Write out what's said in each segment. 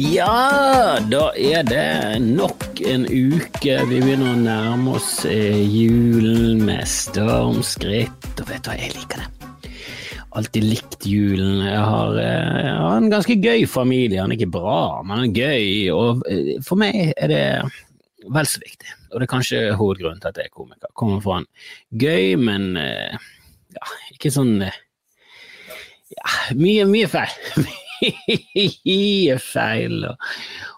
Ja, da er det nok en uke. Vi begynner å nærme oss eh, julen med stormskritt. Og vet du hva, jeg liker det. Alltid likt julen. Jeg har, eh, jeg har en ganske gøy familie. Han er ikke bra, men han er gøy. Og eh, for meg er det vel så viktig. Og det er kanskje hovedgrunnen til at jeg er komiker. Kommer fra en gøy, men ja, ikke sånn ja, mye, mye feil. feil.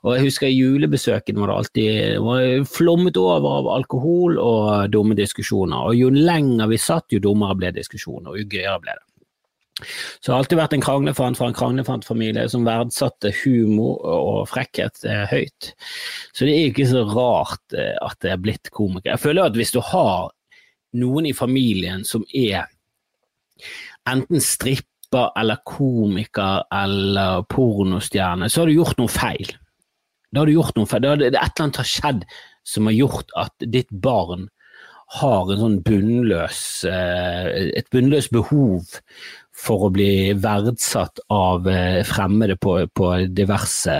Og jeg husker julebesøkene var det alltid var flommet over av alkohol og dumme diskusjoner. Og jo lenger vi satt, jo dummere ble diskusjonen, og jo gøyere ble det. Så det har alltid vært en kranglefant fra en kranglefantfamilie som verdsatte humor og frekkhet eh, høyt. Så det er ikke så rart eh, at det er blitt komiker. Jeg føler at hvis du har noen i familien som er enten stripp rapper eller komiker eller pornostjerne, så har du gjort noe feil. Da har du gjort noe feil. Da er et eller annet har skjedd som har gjort at ditt barn har sånn bunnløs, eh, et bunnløst behov for å bli verdsatt av eh, fremmede på, på diverse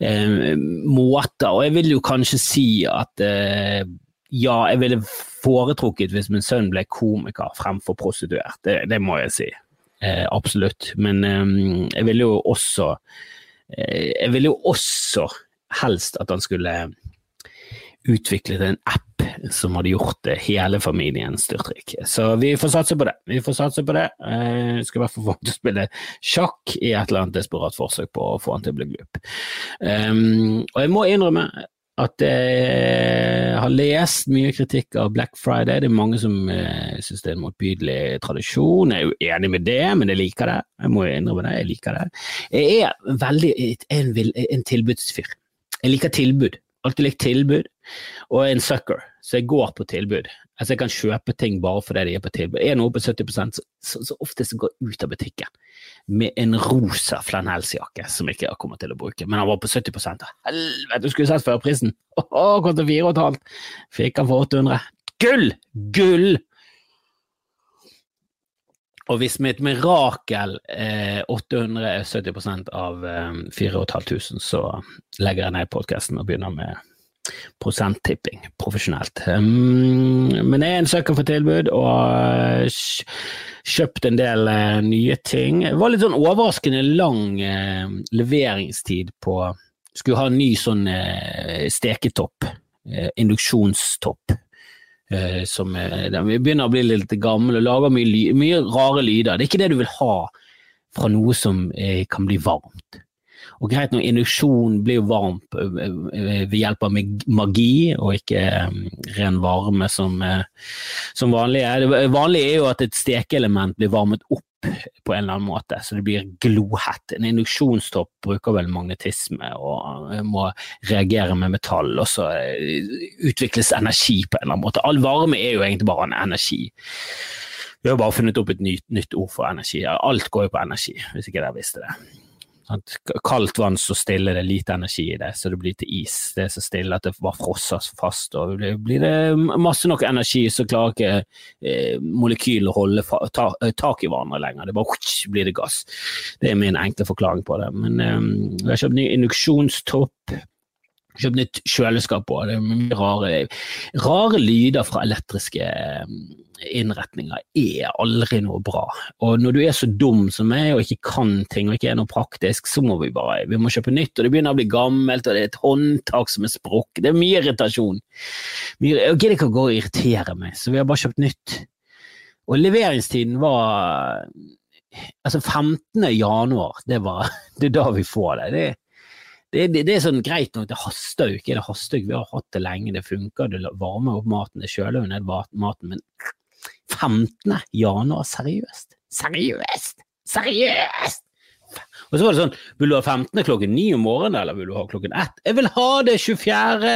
eh, måter. Og jeg vil jo kanskje si at eh, ja, jeg ville foretrukket hvis min sønn ble komiker fremfor prostituert. Det, det må jeg si. Eh, absolutt. Men eh, jeg ville jo også eh, Jeg ville jo også helst at han skulle utviklet en app som hadde gjort det hele familien styrtrik. Så vi får satse på det. Vi får satse på det. Jeg skal i hvert fall få han til å spille sjakk i et eller annet desperat forsøk på å få han til å bli glup. Um, og jeg må innrømme at jeg har lest mye kritikk av Black Friday. Det er mange som synes syns det er en motbydelig tradisjon. Jeg er jo enig med det, men jeg liker det. Jeg må jo innrømme det, jeg liker det. Jeg er veldig en, en tilbudsfyr. Jeg liker tilbud. Alltid likt tilbud. Og er en sucker, så jeg går på tilbud. Altså Jeg kan kjøpe ting bare fordi de er på tilbud. Er noe på 70 så, så, så oftest går jeg ut av butikken med en rosa flanellsjakke som jeg ikke kommet til å bruke, men han var på 70% Helvete, du skulle sett førprisen! Åh, kostet 4,5! Fikk han for 800. Gull! Gull! Og hvis mitt mirakel eh, 800 er 70 av eh, 4500, så legger jeg ned podkasten og begynner med prosenttipping profesjonelt. Um, men jeg er en søker for tilbud, og kjøpt en del eh, nye ting. Det var litt sånn overraskende lang eh, leveringstid på Skulle ha en ny sånn uh, steketopp, induksjonstopp. Som Vi begynner å bli litt gamle og lager mye, mye rare lyder. Det er ikke det du vil ha fra noe som kan bli varmt. Og greit nok, induksjon blir jo varmt ved hjelp av magi, og ikke ren varme som, som vanlig er. Det vanlige er jo at et stekeelement blir varmet opp på en eller annen måte, så det blir glohett. En induksjonstopp bruker vel magnetisme og må reagere med metall, og så utvikles energi på en eller annen måte. All varme er jo egentlig bare en energi. Vi har bare funnet opp et nytt, nytt ord for energi. Alt går jo på energi, hvis ikke dere visste det. Kaldt vann så stille, det lite energi i det, så det blir til is. Det er så stille at det bare frosser fast. og Blir det masse nok energi, så klarer ikke eh, molekylene å holde ta, eh, tak i hverandre lenger. Det bare hutsch, blir det gass. Det er min enkle forklaring på det. Men eh, jeg har kjøpt ny induksjonstopp. Kjøpt nytt kjøleskap òg. Det er mye rare, rare lyder fra elektriske eh, innretninger er aldri noe bra. Og når du er så dum som meg og ikke kan ting og ikke er noe praktisk, så må vi bare vi må kjøpe nytt, og det begynner å bli gammelt, og det er et håndtak som er sprukket. Det er mye irritasjon. Jeg gidder ikke å gå og irritere meg, så vi har bare kjøpt nytt. Og leveringstiden var Altså 15. januar, det, var, det er da vi får det. det det, det, det, er sånn greit nok, det haster jo ikke. Det haster ikke, Vi har hatt det lenge, det funker. Det varmer opp maten, det kjøler jo ned maten. Men 15. januar, seriøst? Seriøst? Seriøst? Og så var det sånn, vil du ha 15. klokken 9 om morgenen, eller vil du ha klokken 1? Jeg vil ha det 24.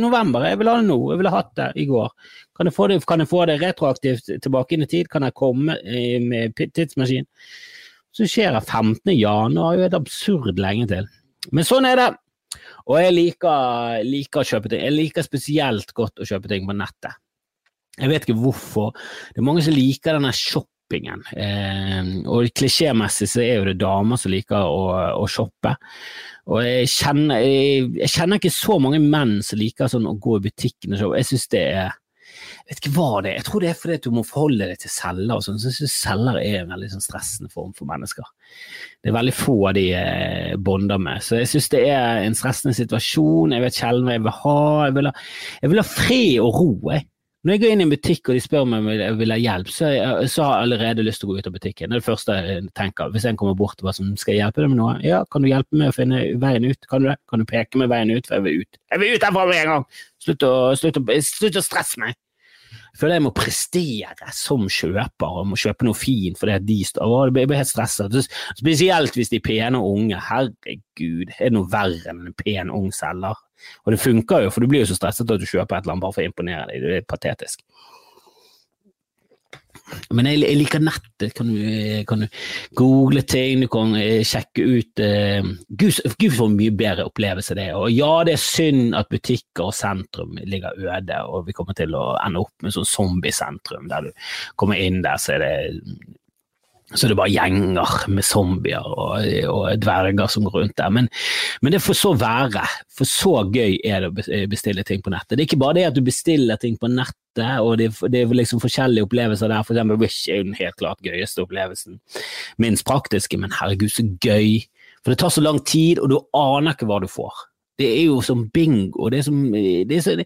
november, jeg vil ha det nå, jeg ville hatt det i går. Kan jeg, det, kan jeg få det retroaktivt tilbake inn i tid? Kan jeg komme med tidsmaskin? Så skjer det 15. januar, jo et absurd lenge til. Men sånn er det. Og jeg liker, liker å kjøpe ting. Jeg liker spesielt godt å kjøpe ting på nettet. Jeg vet ikke hvorfor. Det er mange som liker denne shoppingen. Eh, og klisjémessig så er jo det damer som liker å, å shoppe. Og jeg kjenner, jeg, jeg kjenner, ikke så mange menn som liker sånn å gå i butikken og shoppe. Jeg synes det er vet ikke hva det er, jeg tror det er fordi du må forholde deg til celler og sånn. Så jeg synes celler er en veldig sånn stressende form for mennesker. Det er veldig få av de jeg bonder med. Så jeg synes det er en stressende situasjon. Jeg vet sjelden hva jeg vil ha. Jeg vil ha, jeg vil ha fred og ro. Jeg. Når jeg går inn i en butikk og de spør meg om jeg vil ha hjelp, så, jeg, så har jeg allerede lyst til å gå ut av butikken. Det er det første jeg tenker. Hvis en kommer bort og bare sånn, skal jeg hjelpe deg med noe? Ja, kan du hjelpe meg å finne veien ut? Kan du det? Kan du peke meg veien ut? For jeg vil ut. Jeg vil ut herfra med en gang! Slutt å, slutt å, slutt å stresse meg! Jeg føler jeg må prestere som kjøper og må kjøpe noe fint fordi de står Jeg blir helt stresset. Spesielt hvis de er pene og unge. Herregud, er det noe verre enn en pen ung selger? Og det funker jo, for du blir jo så stresset at du kjøper et eller annet bare for å imponere deg. Det er patetisk. Men jeg, jeg, liker nettet. Kan du, kan du, google ting, du kan eh, sjekke ut uh, Gud, Gud får mye bedre opplevelse det. Og ja, det er synd at butikker og sentrum ligger øde, og vi kommer til å ende opp med sånn zombiesentrum der du kommer inn der, så er det så det er bare gjenger med zombier og, og dverger som går rundt der. Men, men, det får så være, for så gøy er det å bestille ting på nettet. Det er ikke bare det at du bestiller ting på nettet, og det, det er liksom forskjellige opplevelser der. For eksempel Wish er jo den helt klart gøyeste opplevelsen. Minst praktiske, men herregud, så gøy. For det tar så lang tid, og du aner ikke hva du får. Det er jo som bingo. Det er, som, det er, så,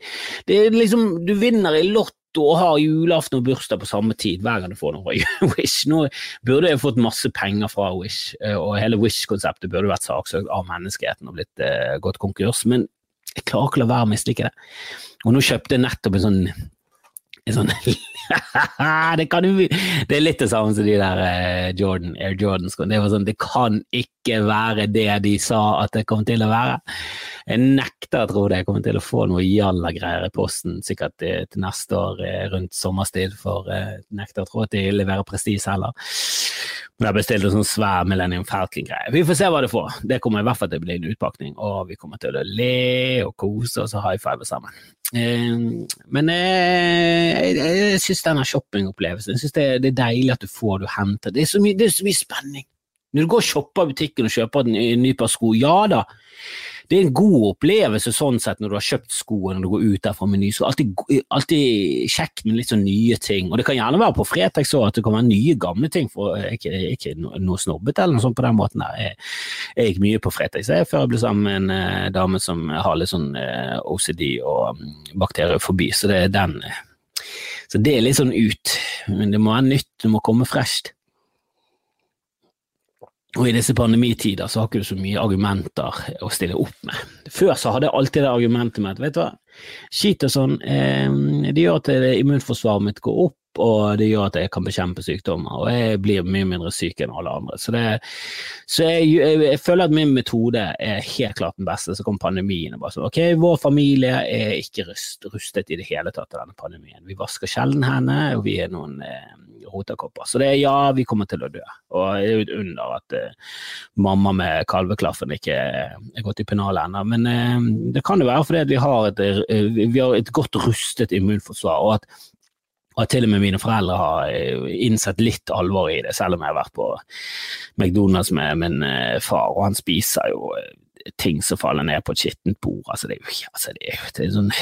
det er liksom Du vinner i lott og har julaften og bursdag på samme tid hver gang du får noe fra Wish. Nå burde jeg fått masse penger fra Wish, eh, og hele Wish-konseptet burde vært saksøkt av menneskeheten og blitt uh, gått konkurs, men jeg klarer ikke å la være å mislike det. Og nå kjøpte jeg nettopp en sånn en Sånn, det, kan det er litt det samme som de der uh, Jordan, Air Jordans. Det, sånn, det kan ikke være det de sa at det kom til å være. Jeg nekter å tro det. Jeg kommer til å få noe jalla-greier i posten sikkert til, til, neste år uh, rundt sommerstid, for jeg nekter å tro at de leverer prestis heller. Men jeg bestilte bestilt en sånn svær Millennium Falcon-greie. Vi får se hva det får. Det kommer i hvert fall til å bli en utpakning, og vi kommer til å le og kose oss og high five sammen. Uh, men jeg, jeg, jeg syns denne shoppingopplevelsen jeg synes det, det, er deilig at du får det du henter. Det er mye, det er så mye spenning. Når du går og shopper i butikken og kjøper en ny par sko, ja da, det er en god opplevelse sånn sett når du har kjøpt skoene og du går ut derfra med nye sko. Alltid, alltid kjekt med litt sånn nye ting. Og det kan gjerne være på Fretex òg, at det kan være nye, gamle ting. For jeg er ikke, noe snobbete eller noe sånt på den måten der. Jeg, jeg gikk mye på Fretex jeg, før jeg ble sammen med en eh, dame som har litt sånn eh, OCD og um, bakteriefobi, så det er den. Så det er litt sånn ut. Men det må være nytt, det må komme fresht. Og i disse pandemitider så har ikke du så mye argumenter å stille opp med. Før så hadde jeg alltid det argumentet med at vet du hva, skit og sånn, eh, det gjør at immunforsvaret mitt går opp, og det gjør at jeg kan bekjempe sykdommer, og jeg blir mye mindre syk enn alle andre. Så, det, så jeg, jeg, jeg, føler at min metode er helt klart den beste. Så kom pandemien og bare sånn, ok, vår familie er ikke rust, rustet i det hele tatt av denne pandemien. Vi vasker sjelden hendene, og vi er noen eh, rotakopper. Så det er ja, vi kommer til å dø. Og det er jo et under at eh, mamma med kalveklaffen ikke er gått i pennalet ennå. Men eh, det kan jo være fordi vi har, et, eh, vi har et godt rustet immunforsvar, og at, og til og med mine foreldre har eh, innsett litt alvor i det, selv om jeg har vært på McDonald's med min eh, far, og han spiser jo ting som faller ned på et skittent bord. Altså, det er jo altså, det er, det er sånn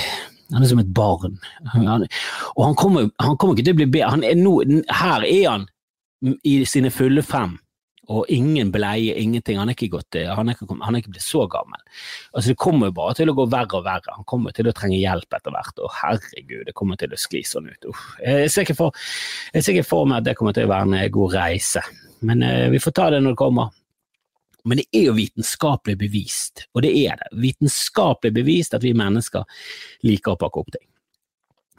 han er som et barn. Han, og han kommer, han kommer, ikke til å bli bedre. Er her er han i sine fulle fem, og ingen bleie, ingenting. Han er ikke, gått, han er ikke, han er ikke blitt så gammel. Altså, det kommer jo bare til å gå verre og verre. Han kommer til å trenge hjelp etter hvert, og herregud, det kommer til å skli sånn ut. Uff. Jeg ser ikke for, for meg at det kommer til å være en god reise, men uh, vi får ta det når det kommer. Men det er jo vitenskapelig bevist, og det er det, vitenskapelig bevist at vi mennesker liker å pakke opp ting.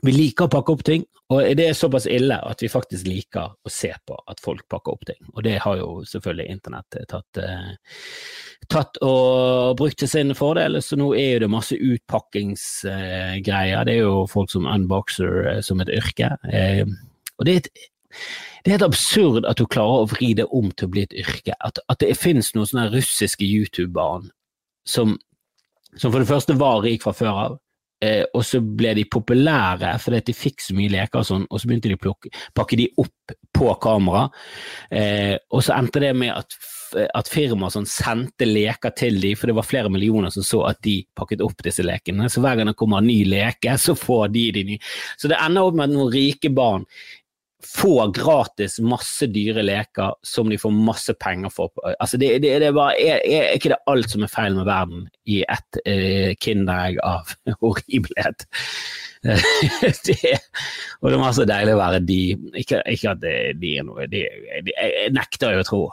Vi liker å pakke opp ting, og det er såpass ille at vi faktisk liker å se på at folk pakker opp ting. Og det har jo selvfølgelig internett tatt, eh, tatt og brukt til sin fordel, så nå er jo det masse utpakkingsgreier. Eh, det er jo folk som unboxer eh, som et yrke. Eh, og det er et det er helt absurd at du klarer å vri det om til å bli et yrke. At, at det finnes noen sånne russiske YouTube-barn som, som, for det første var rik fra før av, Eh, og så ble de populære fordi de fikk så mye leker og sånn, og så begynte de å pakke de opp på kamera. Eh, og så endte det med at, at firmaet sånn, sendte leker til de, for det var flere millioner som så at de pakket opp disse lekene. Så hver gang det kommer en ny leke, så får de de nye. Så det ender opp med at noen rike barn får gratis masse dyre leker som de får masse penger for. Altså det, det, det er, bare, er, er, ikke det alt som er feil med verden i et eh, kinderegg av horribelhet? det, og det var så deilig å være de. Ikke, ikke at de er noe de, de, Jeg nekter jo å tro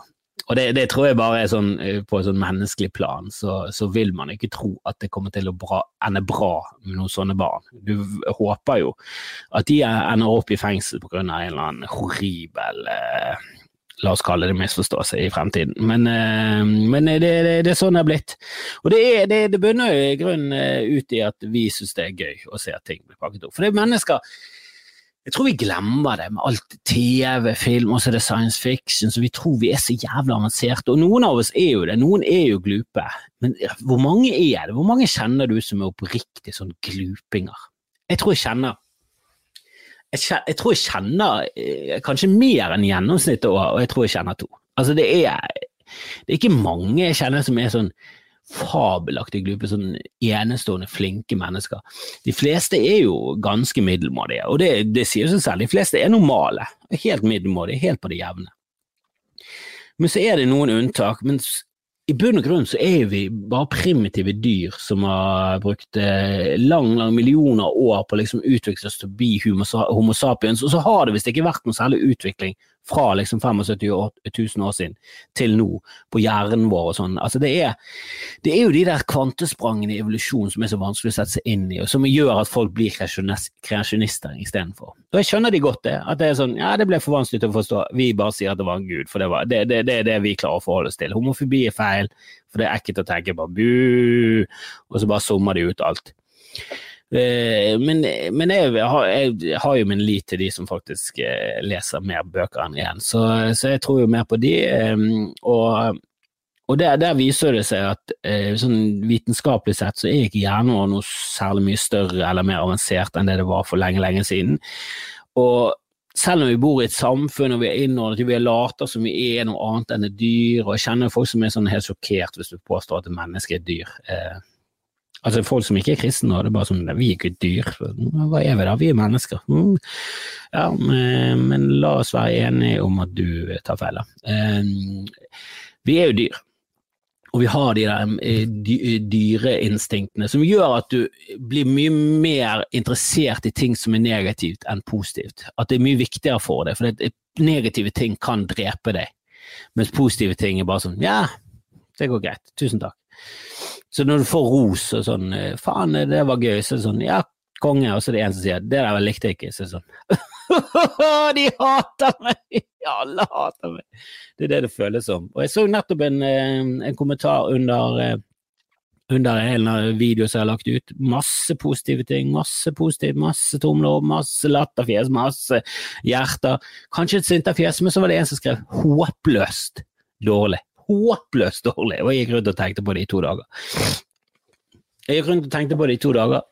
og det, det, tror jeg bare er sånn eh, på et sånn menneskelig plan, så, så, vil man ikke tro at det kommer til å bra, ende bra med noen sånne barn. Du håper jo at de ender opp i fengsel pga. en eller annen horribel eh, La oss kalle det misforståelse i fremtiden. Men, eh, men det, det, det, er sånn det er blitt. Og det, er, det, bunner i grunnen eh, ut i at vi syns det er gøy å se at ting blir pakket opp. For det er mennesker jeg tror vi glemmer det med alt TV, film, og så er det science fiction, så vi tror vi er så jævla avanserte. Og noen av oss er jo det, noen er jo glupe. Men hvor mange er det? Hvor mange kjenner du som er oppriktig sånn glupinger? Jeg tror jeg kjenner jeg, kjenner, jeg tror jeg kjenner eh, kanskje mer enn gjennomsnittet, og jeg tror jeg kjenner to. Altså det er, det er ikke mange jeg kjenner som er sånn fabelaktig glupe, sånn enestående flinke mennesker. De fleste er jo ganske middelmådige, og det, det sier seg selv. De fleste er normale, helt middelmådige, helt på det jevne. Men så er det noen unntak. men i bunn og grunn så er vi bare primitive dyr som har brukt eh, lang, lang millioner år på å liksom utvikle oss til å bli homo sapiens, og så har det visst ikke vært noen særlig utvikling fra liksom 75 000 år siden til nå, på hjernen vår og sånn. Altså det, er, det er jo de der kvantesprangene i evolusjon som er så vanskelig å sette seg inn i, og som gjør at folk blir kreasjonister istedenfor. Og jeg skjønner de godt det, at det er sånn ja, det ble for vanskelig til å forstå, vi bare sier at det var en gud, for det, var, det, det, det er det vi klarer å forholde oss til. Homofobi er feil, for det er ekkelt å tenke på bu, og så bare summer de ut alt. Eh, men, men jeg, har, jeg, har, jo min lit til de som faktisk eh, leser mer bøker enn én, så, så, jeg tror jo mer på de. Og, og der, der, viser det seg at eh, sånn vitenskapelig sett så er ikke hjernen noe særlig mye større eller mer avansert enn det det var for lenge, lenge siden. Og selv om vi bor i et samfunn og vi er innordnet, vi er later som vi er noe annet enn et dyr, og jeg kjenner folk som er sånn helt sjokkert hvis du påstår at et menneske er et dyr. Eh, Altså Folk som ikke er kristne, det er bare sånn Vi er ikke dyr. Hva er vi da? Vi er mennesker. Mm. Ja, men, la oss være enige om at du tar feil. Um, vi er jo dyr, og vi har de der dyreinstinktene dyreinstinkene som gjør at du blir mye mer interessert i ting som er negativt enn positivt. At det er mye viktigere for deg, for negative ting kan drepe deg, mens positive ting er bare sånn ja, det går greit, tusen takk. Så når du får ros og sånn eh, 'faen, det var gøy', så er det sånn 'ja, konge', og så er det en som sier 'det der likte jeg ikke', så er det sånn De hater meg! Alle hater meg! Det er det det føles som. Og jeg så nettopp en, eh, en kommentar under eh, under en video som jeg har lagt ut. Masse positive ting, masse positivt, masse tomler opp, masse latterfjes, masse hjerter. Kanskje et sinterfjes, men så var det en som skrev 'håpløst dårlig' håpløst dårlig, og jeg gikk rundt og tenkte på det i to dager. Jeg gikk rundt og tenkte på det i to dager,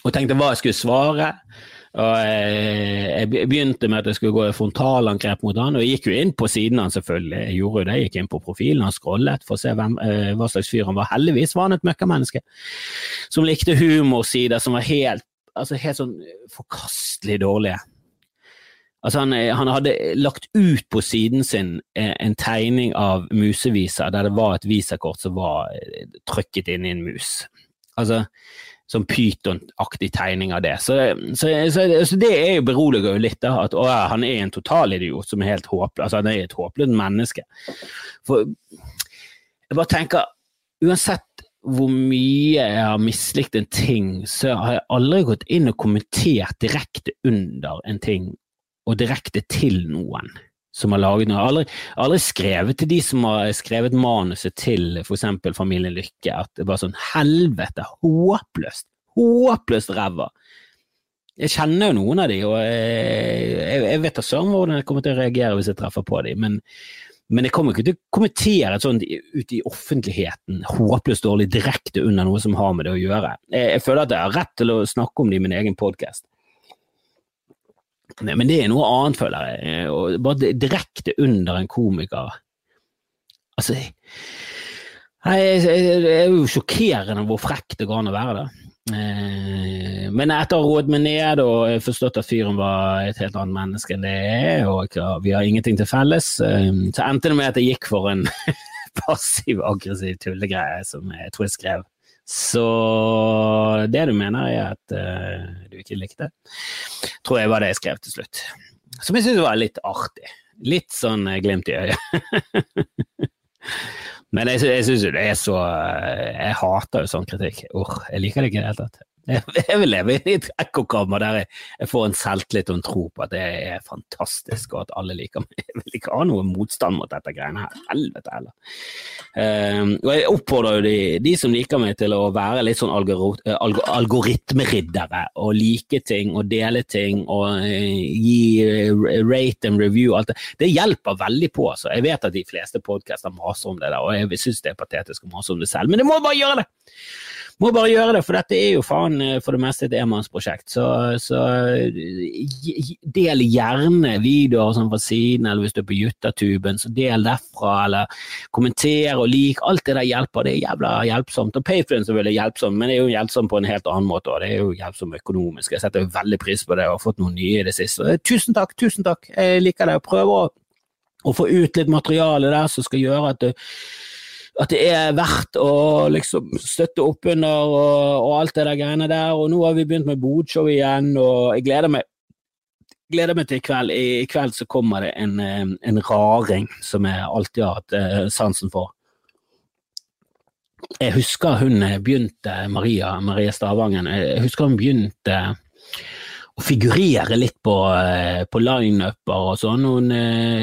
og tenkte hva jeg skulle svare. Og jeg begynte med at jeg skulle gå i frontalangrep mot han, og jeg gikk jo inn på siden han selvfølgelig. Jeg gjorde det, jeg gikk inn på profilen hans, scrollet for å se hvem, eh, hva slags fyr han var. Heldigvis var han et møkkamenneske som likte humorsider som var helt, altså helt sånn forkastelig dårlige. Altså han, eh, han, hadde lagt ut på siden sin eh, en tegning av museviser der det var et visakort som var eh, trykket inn i en mus. Altså sånn pytonaktig tegning av det. Så, så, så, så, det er jo beroliger jo litt, da, at å, han er en totalidiot som er helt håpløs. Altså, han er et håpløst menneske. For jeg bare tenker, uansett hvor mye jeg har mislikt en ting, så har jeg aldri gått inn og kommentert direkte under en ting og direkte til noen som har laget noe. Aldri, aldri skrevet til de som har skrevet manuset til f.eks. Familien Lykke, at det bare sånn helvete, håpløst, håpløst ræva. Jeg kjenner jo noen av de, og jeg, jeg vet da søren hvordan jeg kommer til å reagere hvis jeg treffer på de, men, Men jeg kommer ikke til å kommentere et sånt ute i offentligheten, håpløst dårlig, direkte under noe som har med det å gjøre. Jeg, jeg føler at jeg har rett til å snakke om det i min egen podkast. Men det er noe annet, føler jeg. Og bare direkte under en komiker. Altså Nei, Det er jo sjokkerende hvor frekt det går an å være det. Eh, men etter å ha roet meg ned og forstått at fyren var et helt annet menneske enn det er, og vi har ingenting til felles, eh, så endte det med at jeg gikk for en passiv-aggressiv tullegreie som jeg tror jeg skrev. Så det du mener er at uh, du ikke likte, tror jeg var det jeg skrev til slutt. Som jeg syntes var litt artig. Litt sånn glimt i øyet. Men jeg, jeg syns jo det er så Jeg hater jo sånn kritikk. Or, jeg liker det ikke i det hele tatt. Jeg vil leve i et ekkokammer der jeg får en selvtillit og en tro på at det er fantastisk, og at alle liker meg. Jeg vil ikke ha noe motstand mot dette greiene her. Helvete heller. Um, og jeg oppfordrer jo de, de, som liker meg til å være litt sånn algoritmeriddere, og like ting og dele ting og uh, gi uh, rate and review alt det. Det hjelper veldig på. Altså. Jeg vet at de fleste podkaster maser om det der, og jeg syns det er patetisk å mase om det selv, men det må bare gjøre det! Må bare gjøre det, for dette er jo faen eh, for det meste et enmannsprosjekt. Så, så del gjerne videoer sånn fra siden, eller hvis du er på Juttatuben, så del derfra, eller kommenter og lik. Alt det der hjelper, det er jævla hjelpsomt. Og Patrion selvfølgelig er hjelpsomt, men det er jo hjelpsomt på en helt annen måte, og det er jo hjelpsomt økonomisk. Jeg setter veldig pris på det og har fått noen nye i det siste. Tusen takk, tusen takk. Jeg liker det. Prøver å, å få ut litt materiale der som skal gjøre at du at det er verdt å liksom støtte opp under og, og, alt det der greiene der. Og nå har vi begynt med bodshow igjen, og jeg gleder meg, gleder meg til i kveld. I, kveld så kommer det en, en raring som jeg alltid har hatt uh, sansen for. Jeg husker hun begynte, Maria, Maria Stavangen, jeg husker hun begynte å figurere litt på, eh, på lineuper og sånn. Hun,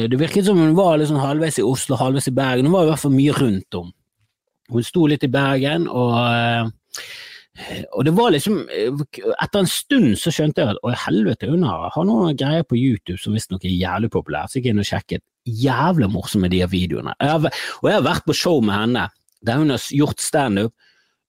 det virket som hun var liksom halvveis i Oslo, halvveis i Bergen. Hun var i hvert fall mye rundt om. Hun sto litt i Bergen, og, eh, og det var liksom Etter en stund så skjønte jeg at å helvete, hun har, har noen greier på YouTube som visstnok er jævlig populære, så gikk jeg inn og sjekket. Jævlig morsomme de videoene. Jeg har, og jeg har vært på show med henne der hun har gjort standup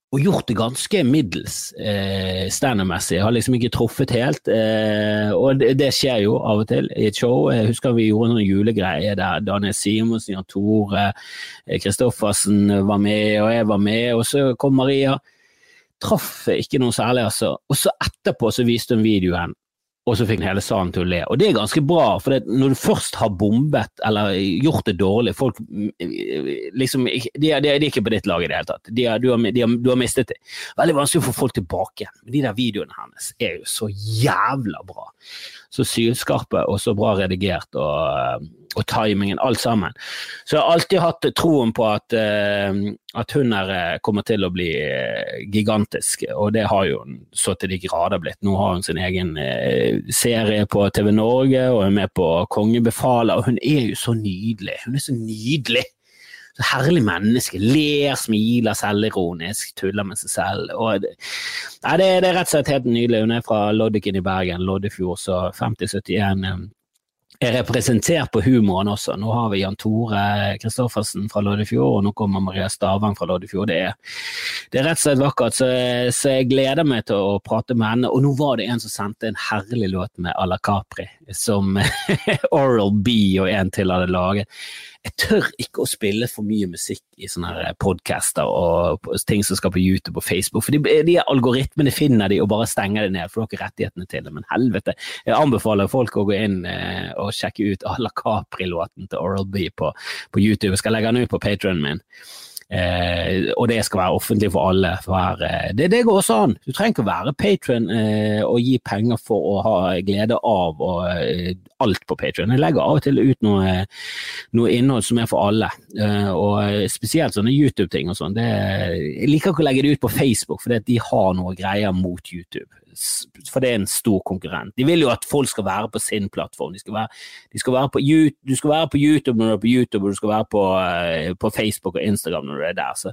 og gjort det ganske middels eh, standup-messig. Har liksom ikke truffet helt. Eh, og det, det, skjer jo av og til i et show. Jeg husker vi gjorde noen julegreier der Daniel Simonsen, Jan Tore, Kristoffersen var med, og jeg var med. Og så kom Maria. Traff ikke noe særlig, altså. Og så etterpå så viste hun videoen og så fikk han hele salen til å le. Og det er ganske bra, for det, når du først har bombet eller gjort det dårlig folk liksom, de, er, de er ikke på ditt lag i det hele tatt. De er, du, har, de har, du, har, mistet det. Veldig vanskelig å få folk tilbake. Men de der videoene hennes er jo så jævla bra. Så sylskarpe og så bra redigert. og og timingen, alt sammen. Så jeg har alltid hatt troen på at, uh, at hun her eh, kommer til å bli uh, gigantisk, og det har jo hun så til de grader blitt. Nå har hun sin egen serie på TV Norge og er med på Kongebefaler, og hun er jo så nydelig. Hun er så nydelig! Så herlig menneske. Ler, smiler, selvironisk, tuller med seg selv. Det, det, det, er rett og slett helt nydelig. Hun er fra Loddiken i Bergen, Loddefjord, så 5071 er representert på humoren også. Nå har vi Jan Tore Kristoffersen fra Loddefjord, og nå kommer Maria Stavang fra Loddefjord. Det er, det er rett og slett vakkert, så, så, jeg gleder meg til å prate med henne. Og nå var det en som sendte en herlig låt med à la Capri, som Oral B og en til hadde laget jeg tør ikke å spille for mye musikk i sånne podcaster og ting som skal på YouTube og Facebook, for de, de algoritmene finner de og bare stenger det ned, for dere har ikke rettighetene til det. Men helvete, jeg anbefaler folk å gå inn eh, og sjekke ut Ala Capri-låten til Oral B på, på YouTube. Jeg skal legge den ut på patrionen min. Eh, og det skal være offentlig for alle. For, eh, det, det, går også an. Du trenger ikke å være patron eh, og gi penger for å ha glede av og, eh, alt på Patron. Jeg legger av og til ut noe, noe innhold som er for alle, eh, og spesielt sånne YouTube-ting og sånn. Jeg liker ikke å legge det ut på Facebook, for de har noe greier mot YouTube for det er en stor konkurrent. De vil jo at folk skal være på sin plattform. De skal være, de skal være på, du skal være på YouTube når du er på YouTube, og du skal være på, uh, på Facebook og Instagram når du er der. Så,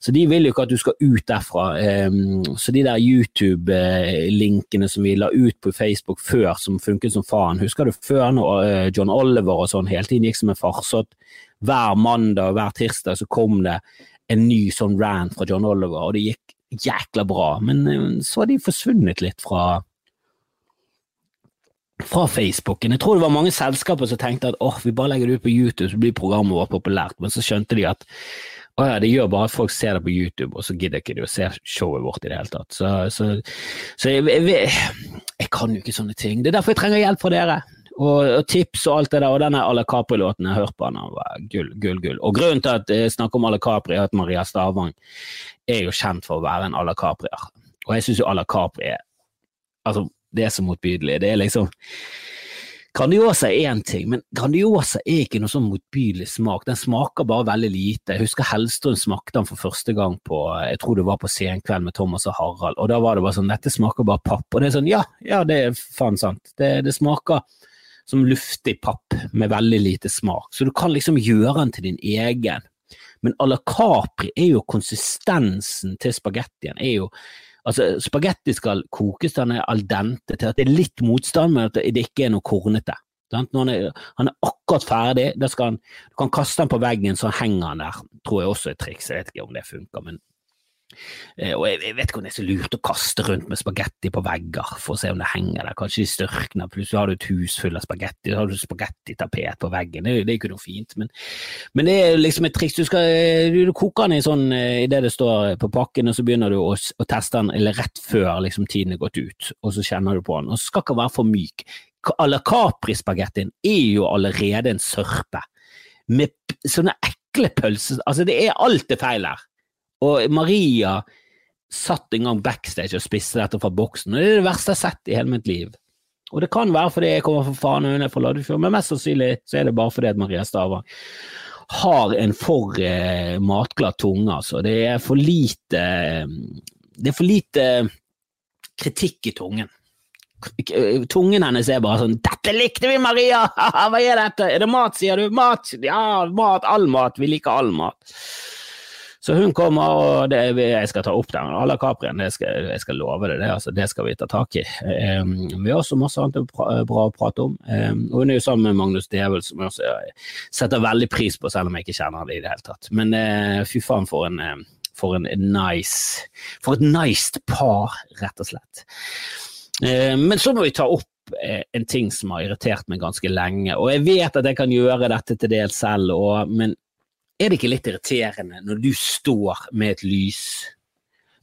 så, de vil jo ikke at du skal ut derfra. Um, så de der YouTube-linkene som vi la ut på Facebook før, som funket som faen, husker du før når uh, John Oliver og sånn hele tiden gikk som en farsott? hver mandag og hver tirsdag så kom det en ny sånn rant fra John Oliver, og det gikk jækla bra. Men eh, så har de forsvunnet litt fra fra Facebooken. Jeg tror det var mange selskaper som tenkte at åh, vi bare legger det ut på YouTube, så blir programmet vårt populært. Men så skjønte de at å ja, det gjør bare at folk ser det på YouTube, og så gidder ikke de å se showet vårt i det hele tatt. Så, så, så jeg, jeg, jeg, kan jo ikke sånne ting. Det er derfor jeg trenger hjelp fra dere. Og, og tips og alt det der. Og denne Ala Capri-låten jeg hørte på, den var gull, gull, gull. Og grunnen til at jeg snakker om Ala Capri, er at Maria Stavang er jo kjent for å være en Alle Caprier. Og jeg syns jo Ala Capri er Altså, det er så motbydelig. Det er liksom Grandiosa er én ting, men Grandiosa er ikke noe sånn motbydelig smak. Den smaker bare veldig lite. Jeg husker Hellstrøm smakte den for første gang på jeg tror det var på Senkveld med Thomas og Harald, og da var det bare sånn dette smaker bare papp. Og det er sånn ja, ja det er faen sant. Det, det smaker som luftig papp med veldig lite smak, så du kan liksom gjøre den til din egen. Men à la Capri er jo konsistensen til spagettien er jo Altså, Spagetti skal kokes den er al dente, til at det er litt motstand, men at det ikke er noe kornete. Når han er, han er akkurat ferdig, han, du kan kaste den på veggen, så henger han der. Tror jeg også er triks, jeg vet ikke om det funker, men og jeg, vet ikke om det er så lurt å kaste rundt med spagetti på vegger for å se om det henger der. Kanskje de størkner, plutselig har du et hus fullt av spagetti, så har du spagettitapet på veggen. Det, det, er ikke noe fint, men, men, det er liksom et triks. Du, skal, du, du koker den i sånn eh, idet det står på pakken, og så begynner du å, å teste den eller rett før liksom, tiden er gått ut, og så kjenner du på den. Og så skal ikke være for myk. A la Capri-spagettien er jo allerede en sørpe med sånne ekle pølser. Altså, det er alt er feil her. Og Maria satt en gang backstage og spiste dette fra boksen, og det er det verste jeg har sett i hele mitt liv. Og det kan være fordi jeg kommer fra er fra Loddefjord, men mest sannsynlig så er det bare fordi at Maria Stavang har en for eh, matglad tunge, altså. Det er for lite Det er for lite kritikk i tungen. Tungen hennes er bare sånn 'Dette likte vi, Maria! Hva er dette? Er det mat, sier du? Mat? Ja, mat. All mat. Vi liker all mat. Så hun kommer, og det, jeg skal ta opp den. Alla Caprien, jeg skal love deg det, altså, det skal vi ta tak i. Um, vi har også masse annet bra å prate om. Um, og hun er jo sammen med Magnus Devel, som jeg også setter veldig pris på, selv om jeg ikke kjenner det i det hele tatt. Men uh, fy faen for en, uh, for nice For et nice par, rett og slett. Uh, men så må vi ta opp eh, en ting som har irritert meg ganske lenge, og jeg vet at jeg kan gjøre dette til dels selv, og, men er det ikke litt irriterende når du står med et lys,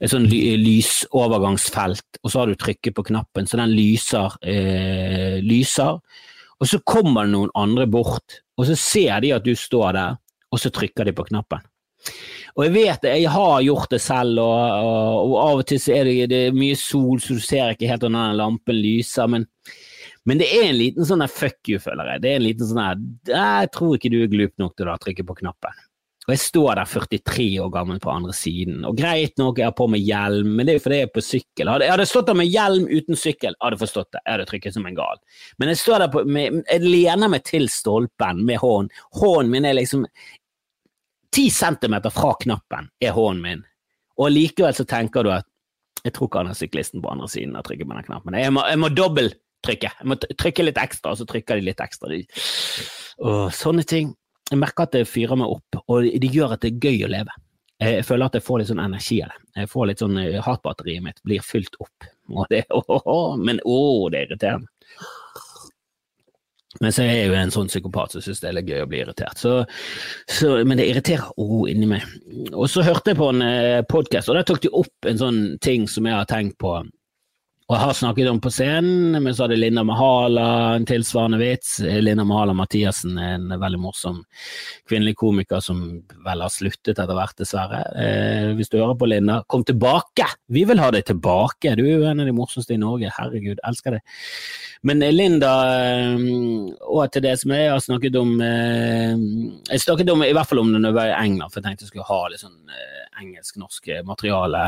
et sånn lysovergangsfelt, og så har du trykket på knappen, så den lyser, eh, lyser, og så kommer noen andre bort, og så ser de at du står der, og så trykker de på knappen. Og jeg vet det, jeg har gjort det selv, og, og, og av og til er det, det er mye sol, så du ser ikke helt når den lampen lyser, men men det er en liten sånn fuck you, føler jeg. Det er en liten sånn her Jeg tror ikke du er glup nok til å trykke på knappen. Og jeg står der 43 år gammel på andre siden, og greit nok, jeg har på meg hjelm, men det er jo fordi jeg er på sykkel. Hadde, Jeg stått der med hjelm uten sykkel, jeg hadde forstått det, jeg hadde trykket som en gal. Men jeg står der på, med, jeg lener meg til stolpen med hånden. Hånden min er liksom ti centimeter fra knappen, er hånden min. Og likevel så tenker du at jeg tror ikke han er syklisten på andre siden har trykket på den knappen. Jeg må, jeg må dobbelt trykke. Jeg må trykke litt ekstra, og så trykker de litt ekstra. Åh, sånne ting. Jeg merker at det fyrer meg opp, og det gjør at det er gøy å leve. Jeg føler at jeg får litt sånn energi av det. Jeg får litt sånn eh, Hatbatteriet mitt blir fylt opp. Det, å, å, å, men å, det er irriterende. Men så er jeg jo en sånn psykopat som syns det er litt gøy å bli irritert. Så, så, men det irriterer ro inni meg. Og så hørte jeg på en eh, podkast, og der tok de opp en sånn ting som jeg har tenkt på og har snakket om på scenen, men så hadde Linda Mahala en tilsvarende vits. Linda Mahala Mathiassen er en veldig morsom kvinnelig komiker som vel har sluttet etter hvert, dessverre. Eh, hvis du hører på Linda, kom tilbake! Vi vil ha deg tilbake! Du er jo en av de morsomste i Norge, herregud, elsker deg. Men eh, Linda, eh, og til det som jeg har snakket om eh, Jeg snakket om, i hvert fall om det når jeg var i England, for jeg tenkte jeg skulle ha litt sånn engelsk-norsk materiale.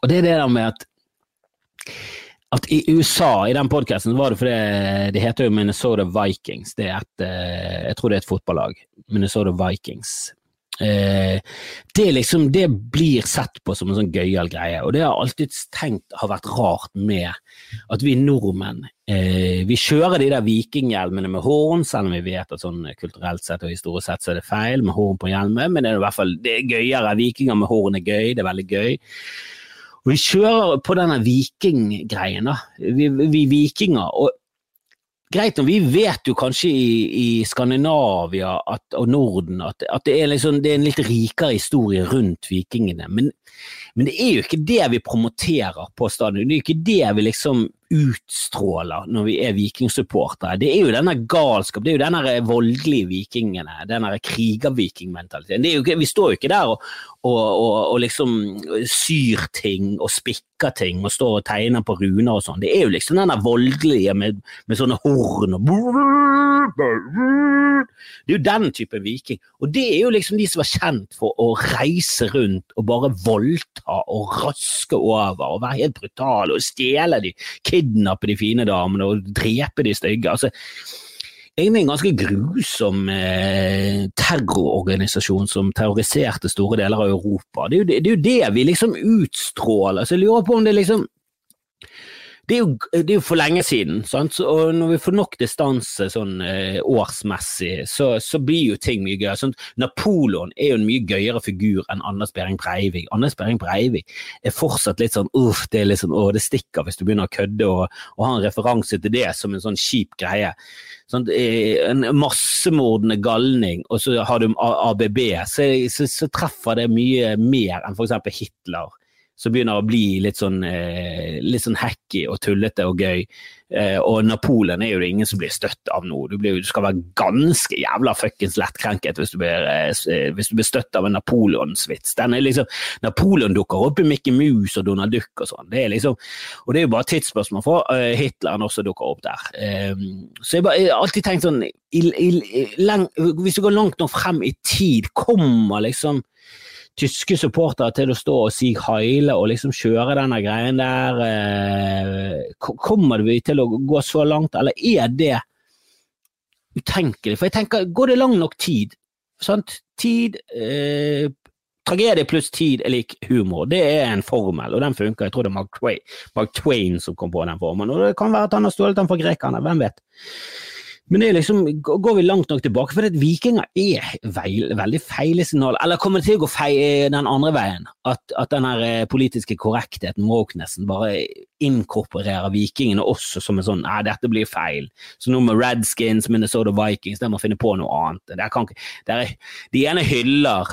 Og det er det der med at at i USA, i den podkasten, var det fordi det heter jo Minnesota Vikings. Det er et, eh, jeg tror det er et fotballag. Minnesota Vikings. Eh, det, liksom, det blir sett på som en sånn gøyal greie, og det har jeg alltid tenkt har vært rart med at vi nordmenn eh, vi kjører de der vikinghjelmene med horn, selv om vi vet at sånn kulturelt sett og historisk sett så er det feil med horn på hjelmen, men det er i hvert fall det er gøyere. Vikinger med horn er gøy, det er veldig gøy. Og vi kjører på denne vikinggreien, da. Vi, vi vikinger. og greit nok, vi vet jo kanskje i, i Skandinavia at, og Norden at, at det, er liksom, det, er en litt rikere historie rundt vikingene, men, men, det er jo ikke det vi promoterer på stadion. Det er jo ikke det vi liksom utstråler når vi er vikingsupportere. Det er jo denne galskap, det er jo denne voldelige vikingene, denne krigervikingmentaliteten. Vi står jo ikke der og, og, og, og, liksom syr ting og spikker ting og står og tegner på runer og sånn. Det er jo liksom denne voldelige med, med sånne horn og Det er jo den type viking. Og det er jo liksom de som er kjent for å reise rundt og bare voldta og raske over og være helt brutale og stjele de kidnappe de fine damene og drepe de stygge. altså egentlig en ganske grusom eh, terrororganisasjon som terroriserte store deler av Europa. Det er, jo det, det er jo det, vi liksom utstråler. Så jeg lurer på om det liksom det er, jo, det er jo, for lenge siden, sant? og når vi får nok distanse sånn eh, årsmessig, så, så, blir jo ting mye gøyere. Sånn, Napoleon er jo en mye gøyere figur enn Anders Behring Breivik. Anders Behring Breivik er fortsatt litt sånn uff, det er litt sånn, å, det stikker hvis du begynner å kødde og, og ha en referanse til det som en sånn kjip greie. Sånn, en massemordende galning, og så har du ABB, så, så, så treffer det mye mer enn f.eks. Hitler som begynner å bli litt sånn, eh, litt sånn hacky og tullete og gøy. Eh, og Napoleon er jo det ingen som blir støtt av nå. Du, blir, du skal være ganske jævla fuckings lettkrenket hvis du blir, eh, blir støtt av en Napoleon-svits. Liksom, Napoleon dukker opp i Mickey Mouse og Donald Duck og sånn. Det liksom, og det er jo bare tidsspørsmål for uh, Hitleren også dukker opp der. Um, så jeg, jeg har alltid tenkt sånn i, i, i, lang, Hvis du går langt nok frem i tid, kommer liksom tyske supportere til å stå og si heile og liksom kjøre denne greien der. Eh, kommer vi til å gå så langt, eller er det utenkelig? For jeg tenker, går det lang nok tid? Sant? Tid eh, Tragedie pluss tid er lik humor. Det er en formel, og den funker. Jeg tror det er Mark Twain, Mark Twain som kom på den formelen. Og det kan være at han har stjålet den fra grekerne, hvem vet. Men det er liksom, går vi langt nok tilbake, for vikinger er veil, veldig feil signal. Eller kommer det til å gå feil den andre veien? At, at den eh, politiske korrektheten, wokenessen, bare inkorporerer vikingene også som en sånn Nei, dette blir feil. Så nå med Redskins, Minnesota Vikings, de må finne på noe annet. Det er, det er, de ene hyller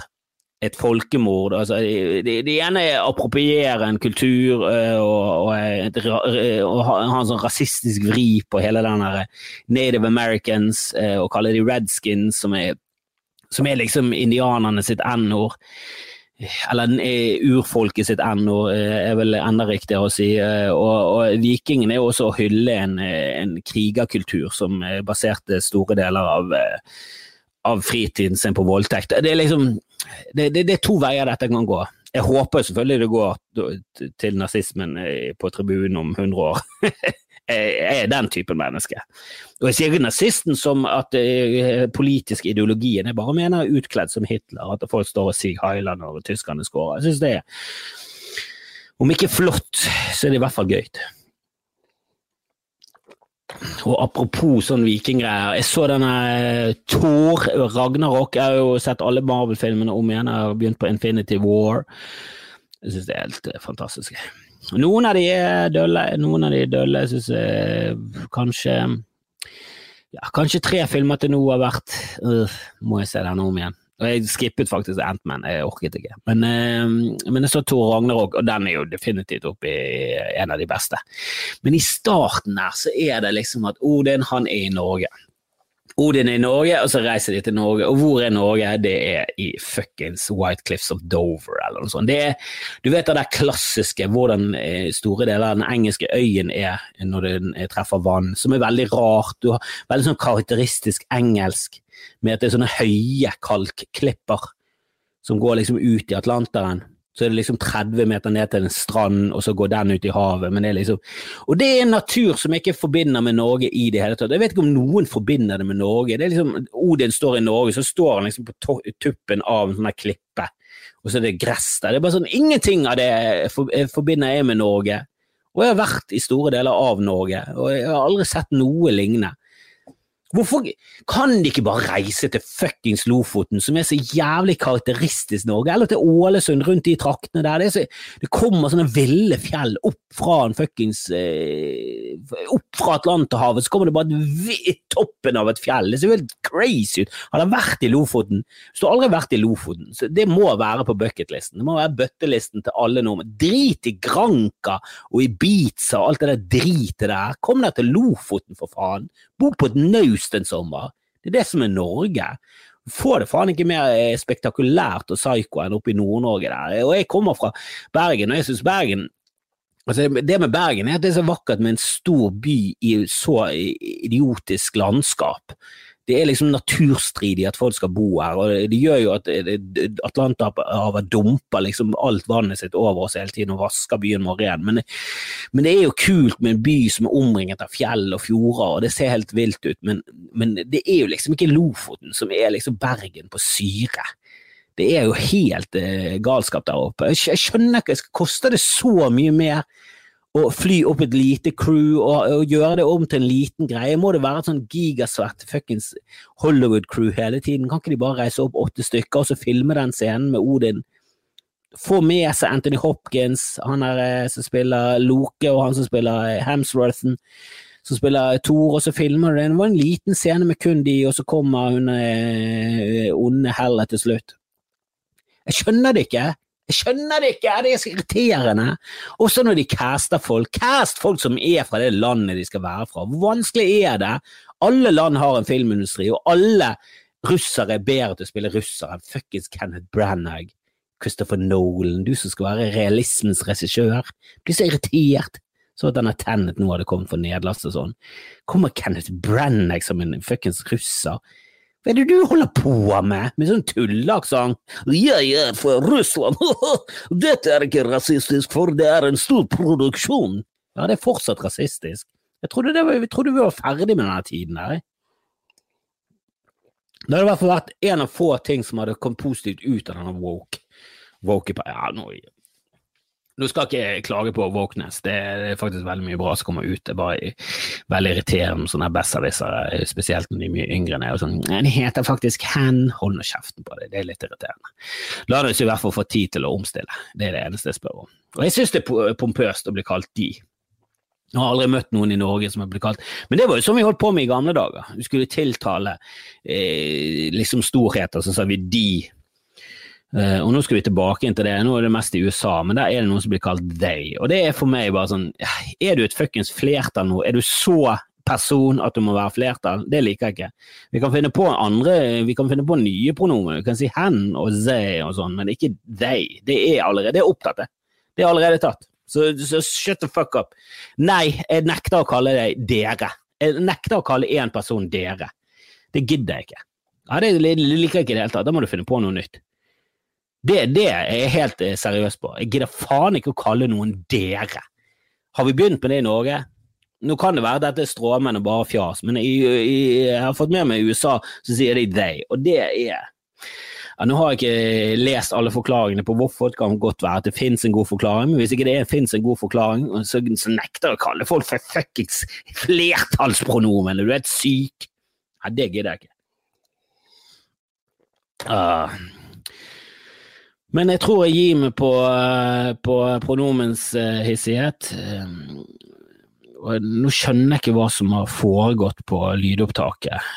et folkemord. Altså, det, det ene er å appropriere en kultur uh, og, og, et, og, ha en sånn rasistisk vri på hele den der Native Americans uh, og kalle de redskins, som er, som er liksom indianerne sitt n-ord. Eller urfolket sitt n-ord, er vel enda riktigere å si. Og, og vikingen er også å hylle en, en krigerkultur som baserte store deler av, av fritiden sin på voldtekt. Det er liksom det, det, det, er to veier dette kan gå. Jeg håper selvfølgelig det går til nazismen på tribunen om 100 år. jeg er den typen menneske. Og jeg sier ikke nazisten som at uh, politisk ideologien jeg bare mener utkledd som Hitler, at folk står og sier Highland når tyskerne skårer. Jeg synes det er, om ikke flott, så er det i hvert fall gøy. Og apropos sånn vikinggreier, jeg så denne eh, Thor Ragnarok. Jeg har jo sett alle Marvel-filmene om igjen. Jeg har begynt på Infinity War. Jeg syns det er helt eh, fantastisk. Noen av de er dølle, noen av de er dølle. Jeg syns kanskje ja, Kanskje tre filmer til nå har vært øh, Må jeg se denne om igjen. Og jeg skippet faktisk Antman, jeg orket ikke. Men, eh, men jeg så Tor Ragnarok, og den er jo definitivt oppe i en av de beste. Men i starten her så er det liksom at Odin, han er i Norge. Odin er i Norge, og så reiser de til Norge. Og hvor er Norge? Det er i fuckings White Cliffs of Dover, eller noe sånt. Det er, du vet det der klassiske, hvordan eh, store deler av den engelske øyen er når den treffer vann, som er veldig rart. Du har veldig sånn karakteristisk engelsk med at det er sånne høye kalkklipper som går liksom ut i Atlanteren. Så er det liksom 30 meter ned til en strand, og så går den ut i havet. Men det er liksom, og det er en natur som jeg ikke forbinder med Norge i det hele tatt. Jeg vet ikke om noen forbinder det med Norge. Det er liksom, Odin står i Norge, så står han liksom på tuppen av en sånn klippe, og så er det gress der. Det er bare sånn, Ingenting av det forbinder jeg med Norge. Og jeg har vært i store deler av Norge, og jeg har aldri sett noe lignende. Hvorfor kan de ikke bare reise til fuckings Lofoten, som er så jævlig karakteristisk Norge, eller til Ålesund, rundt de traktene der? Det, så, det kommer sånne ville fjell opp fra en fuckings eh, Opp fra Atlanterhavet, så kommer det bare toppen av et fjell. Det ser jo helt crazy ut. Har dere vært i Lofoten? Hvis du aldri vært i Lofoten, så det må være på bucketlisten. Det må være bøttelisten til alle nordmenn. Drit i Granka og Ibiza og alt det der dritet der. Kom deg til Lofoten, for faen. Bo på et naust en sommer. Det er det som er Norge. Få det faen ikke mer eh, spektakulært og psyko enn oppe i Nord-Norge der. Og jeg kommer fra Bergen, og jeg syns Bergen Altså, det med Bergen er at det er så vakkert med en stor by i så idiotisk landskap det er liksom naturstridig at folk skal bo her, og det gjør jo at Atlanterhavet dumper liksom alt vannet sitt over oss hele tiden og vasker byen vår ren. Men, men, det er jo kult med en by som er omringet av fjell og fjorder, og det ser helt vilt ut, men, men det er jo liksom ikke Lofoten som er liksom Bergen på syre. Det er jo helt eh, galskap der oppe. Jeg skjønner ikke, koster det så mye mer å fly opp et lite crew og, og, gjøre det om til en liten greie? Må det være et sånn gigasvært fuckings Hollywood-crew hele tiden? Kan ikke de bare reise opp åtte stykker og så filme den scenen med Odin? Få med seg Anthony Hopkins, han er eh, som spiller Loke, og han som spiller Hamsworthen, som spiller Thor, og så filmer du det. Det var en liten scene med kun de, og så kommer hun eh, onde Hella til slutt. Jeg skjønner det ikke. Jeg skjønner det ikke, det er så irriterende. Også når de caster folk. Cast folk som er fra det landet de skal være fra. Hvor vanskelig er det? Alle land har en filmindustri, og alle russere er bedre til å spille russere enn fuckings Kenneth Branagh. Christopher Nolan, du som skal være realismens regissør. Blir så irritert. Så at denne Tennet nå hadde kommet for nedlast og sånn. Kommer Kenneth Branagh som en fuckings russer? Hva er det du holder på med, med sånn tulleaksent? Jeg er fra Russland, dette er ikke rasistisk, for det er en stor produksjon. Ja, det er fortsatt rasistisk. Jeg trodde, var, jeg trodde vi var ferdig med denne tiden der. Det hadde i hvert fall vært en av få ting som hadde kommet positivt ut av denne woke. woke ja, nå nå skal ikke jeg klage på Våknes, det er faktisk veldig mye bra som kommer ut. Det er bare veldig irriterende med sånne besserwissere, spesielt når de er mye yngre enn jeg. Sånn, de heter faktisk Hen, hold nå kjeften på det, det er litt irriterende. La oss i hvert fall få tid til å omstille, det er det eneste jeg spør om. Og jeg synes det er pompøst å bli kalt de. Jeg har aldri møtt noen i Norge som har blitt kalt Men det var jo sånn vi holdt på med i gamle dager. Vi skulle tiltale eh, liksom storheter, så sa vi de Uh, og nå skal vi tilbake inn til det, nå er det mest i USA, men der er det noe som blir kalt they. Og det er for meg bare sånn, er du et fuckings flertall nå? Er du så person at du må være flertall? Det liker jeg ikke. Vi kan finne på andre, vi kan finne på nye pronomer, vi kan si hen og they og sånn, men ikke they. Det er allerede, det er opptatt, det. Det er allerede tatt. Så, så shut the fuck up. Nei, jeg nekter å kalle deg dere. Jeg nekter å kalle én person dere. Det gidder jeg ikke. Ja, det liker jeg ikke i det hele tatt. Da må du finne på noe nytt. Det, det er jeg helt eh, seriøs på. Jeg gidder faen ikke å kalle noen dere. Har vi begynt med det i Norge? Nå kan det være at dette er stråmenn og bare fjas, men jeg, jeg har fått med meg i USA så sier de they, og det er ja, Nå har jeg ikke lest alle forklaringene på hvorfor, det kan godt være at det finnes en god forklaring, men hvis ikke det finnes en god forklaring, så, så nekter jeg å kalle folk for fuckings flertallspronomen. Du er helt syk. Nei, det gidder jeg ikke. Uh, men jeg tror jeg gir meg på, eh, på pronomens uh, hissighet. Og nå skjønner jeg ikke hva som har foregått på lydopptaket.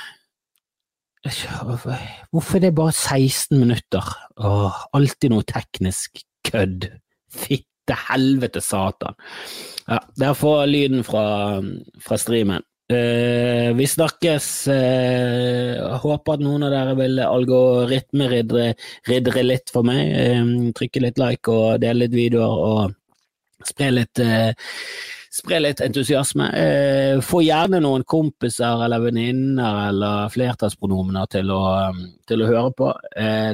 Hvorfor er det bare 16 minutter? Åh, alltid noe teknisk kødd. Fitte helvete satan. Ja, der får lyden fra, fra streamen. Uh, vi snakkes. Uh, håper at noen av dere vil algoritmeridre litt for meg. Uh, trykke litt like og dele litt videoer og spre litt, spre litt entusiasme. få gjerne noen kompiser eller venninner eller flertallspronomener til, til, å høre på.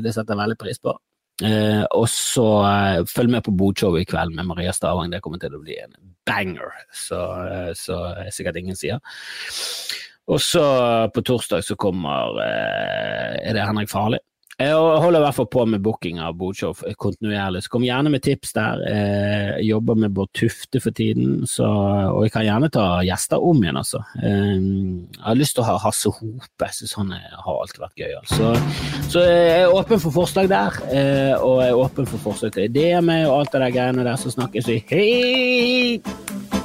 det setter jeg veldig pris på. Eh, og så eh, følg med på Bodshowet i kveld med Maria Stavang. Det kommer til å bli en banger, så, eh, så er sikkert ingen sier. Og så på torsdag så kommer Er det Henrik Farley? Jeg holder i hvert fall på med booking av Bodshow kontinuerlig, så kom gjerne med tips der. Jeg jobber med Bård Tufte for tiden, så, og jeg kan gjerne ta gjester om igjen, altså. Jeg har lyst til å ha Hasse Hope, jeg syns han har alltid vært gøy. Altså. Så jeg er åpen for forslag der, og jeg er åpen for forslag til ideer med og alt det der greiene der, så snakkes vi. Hei!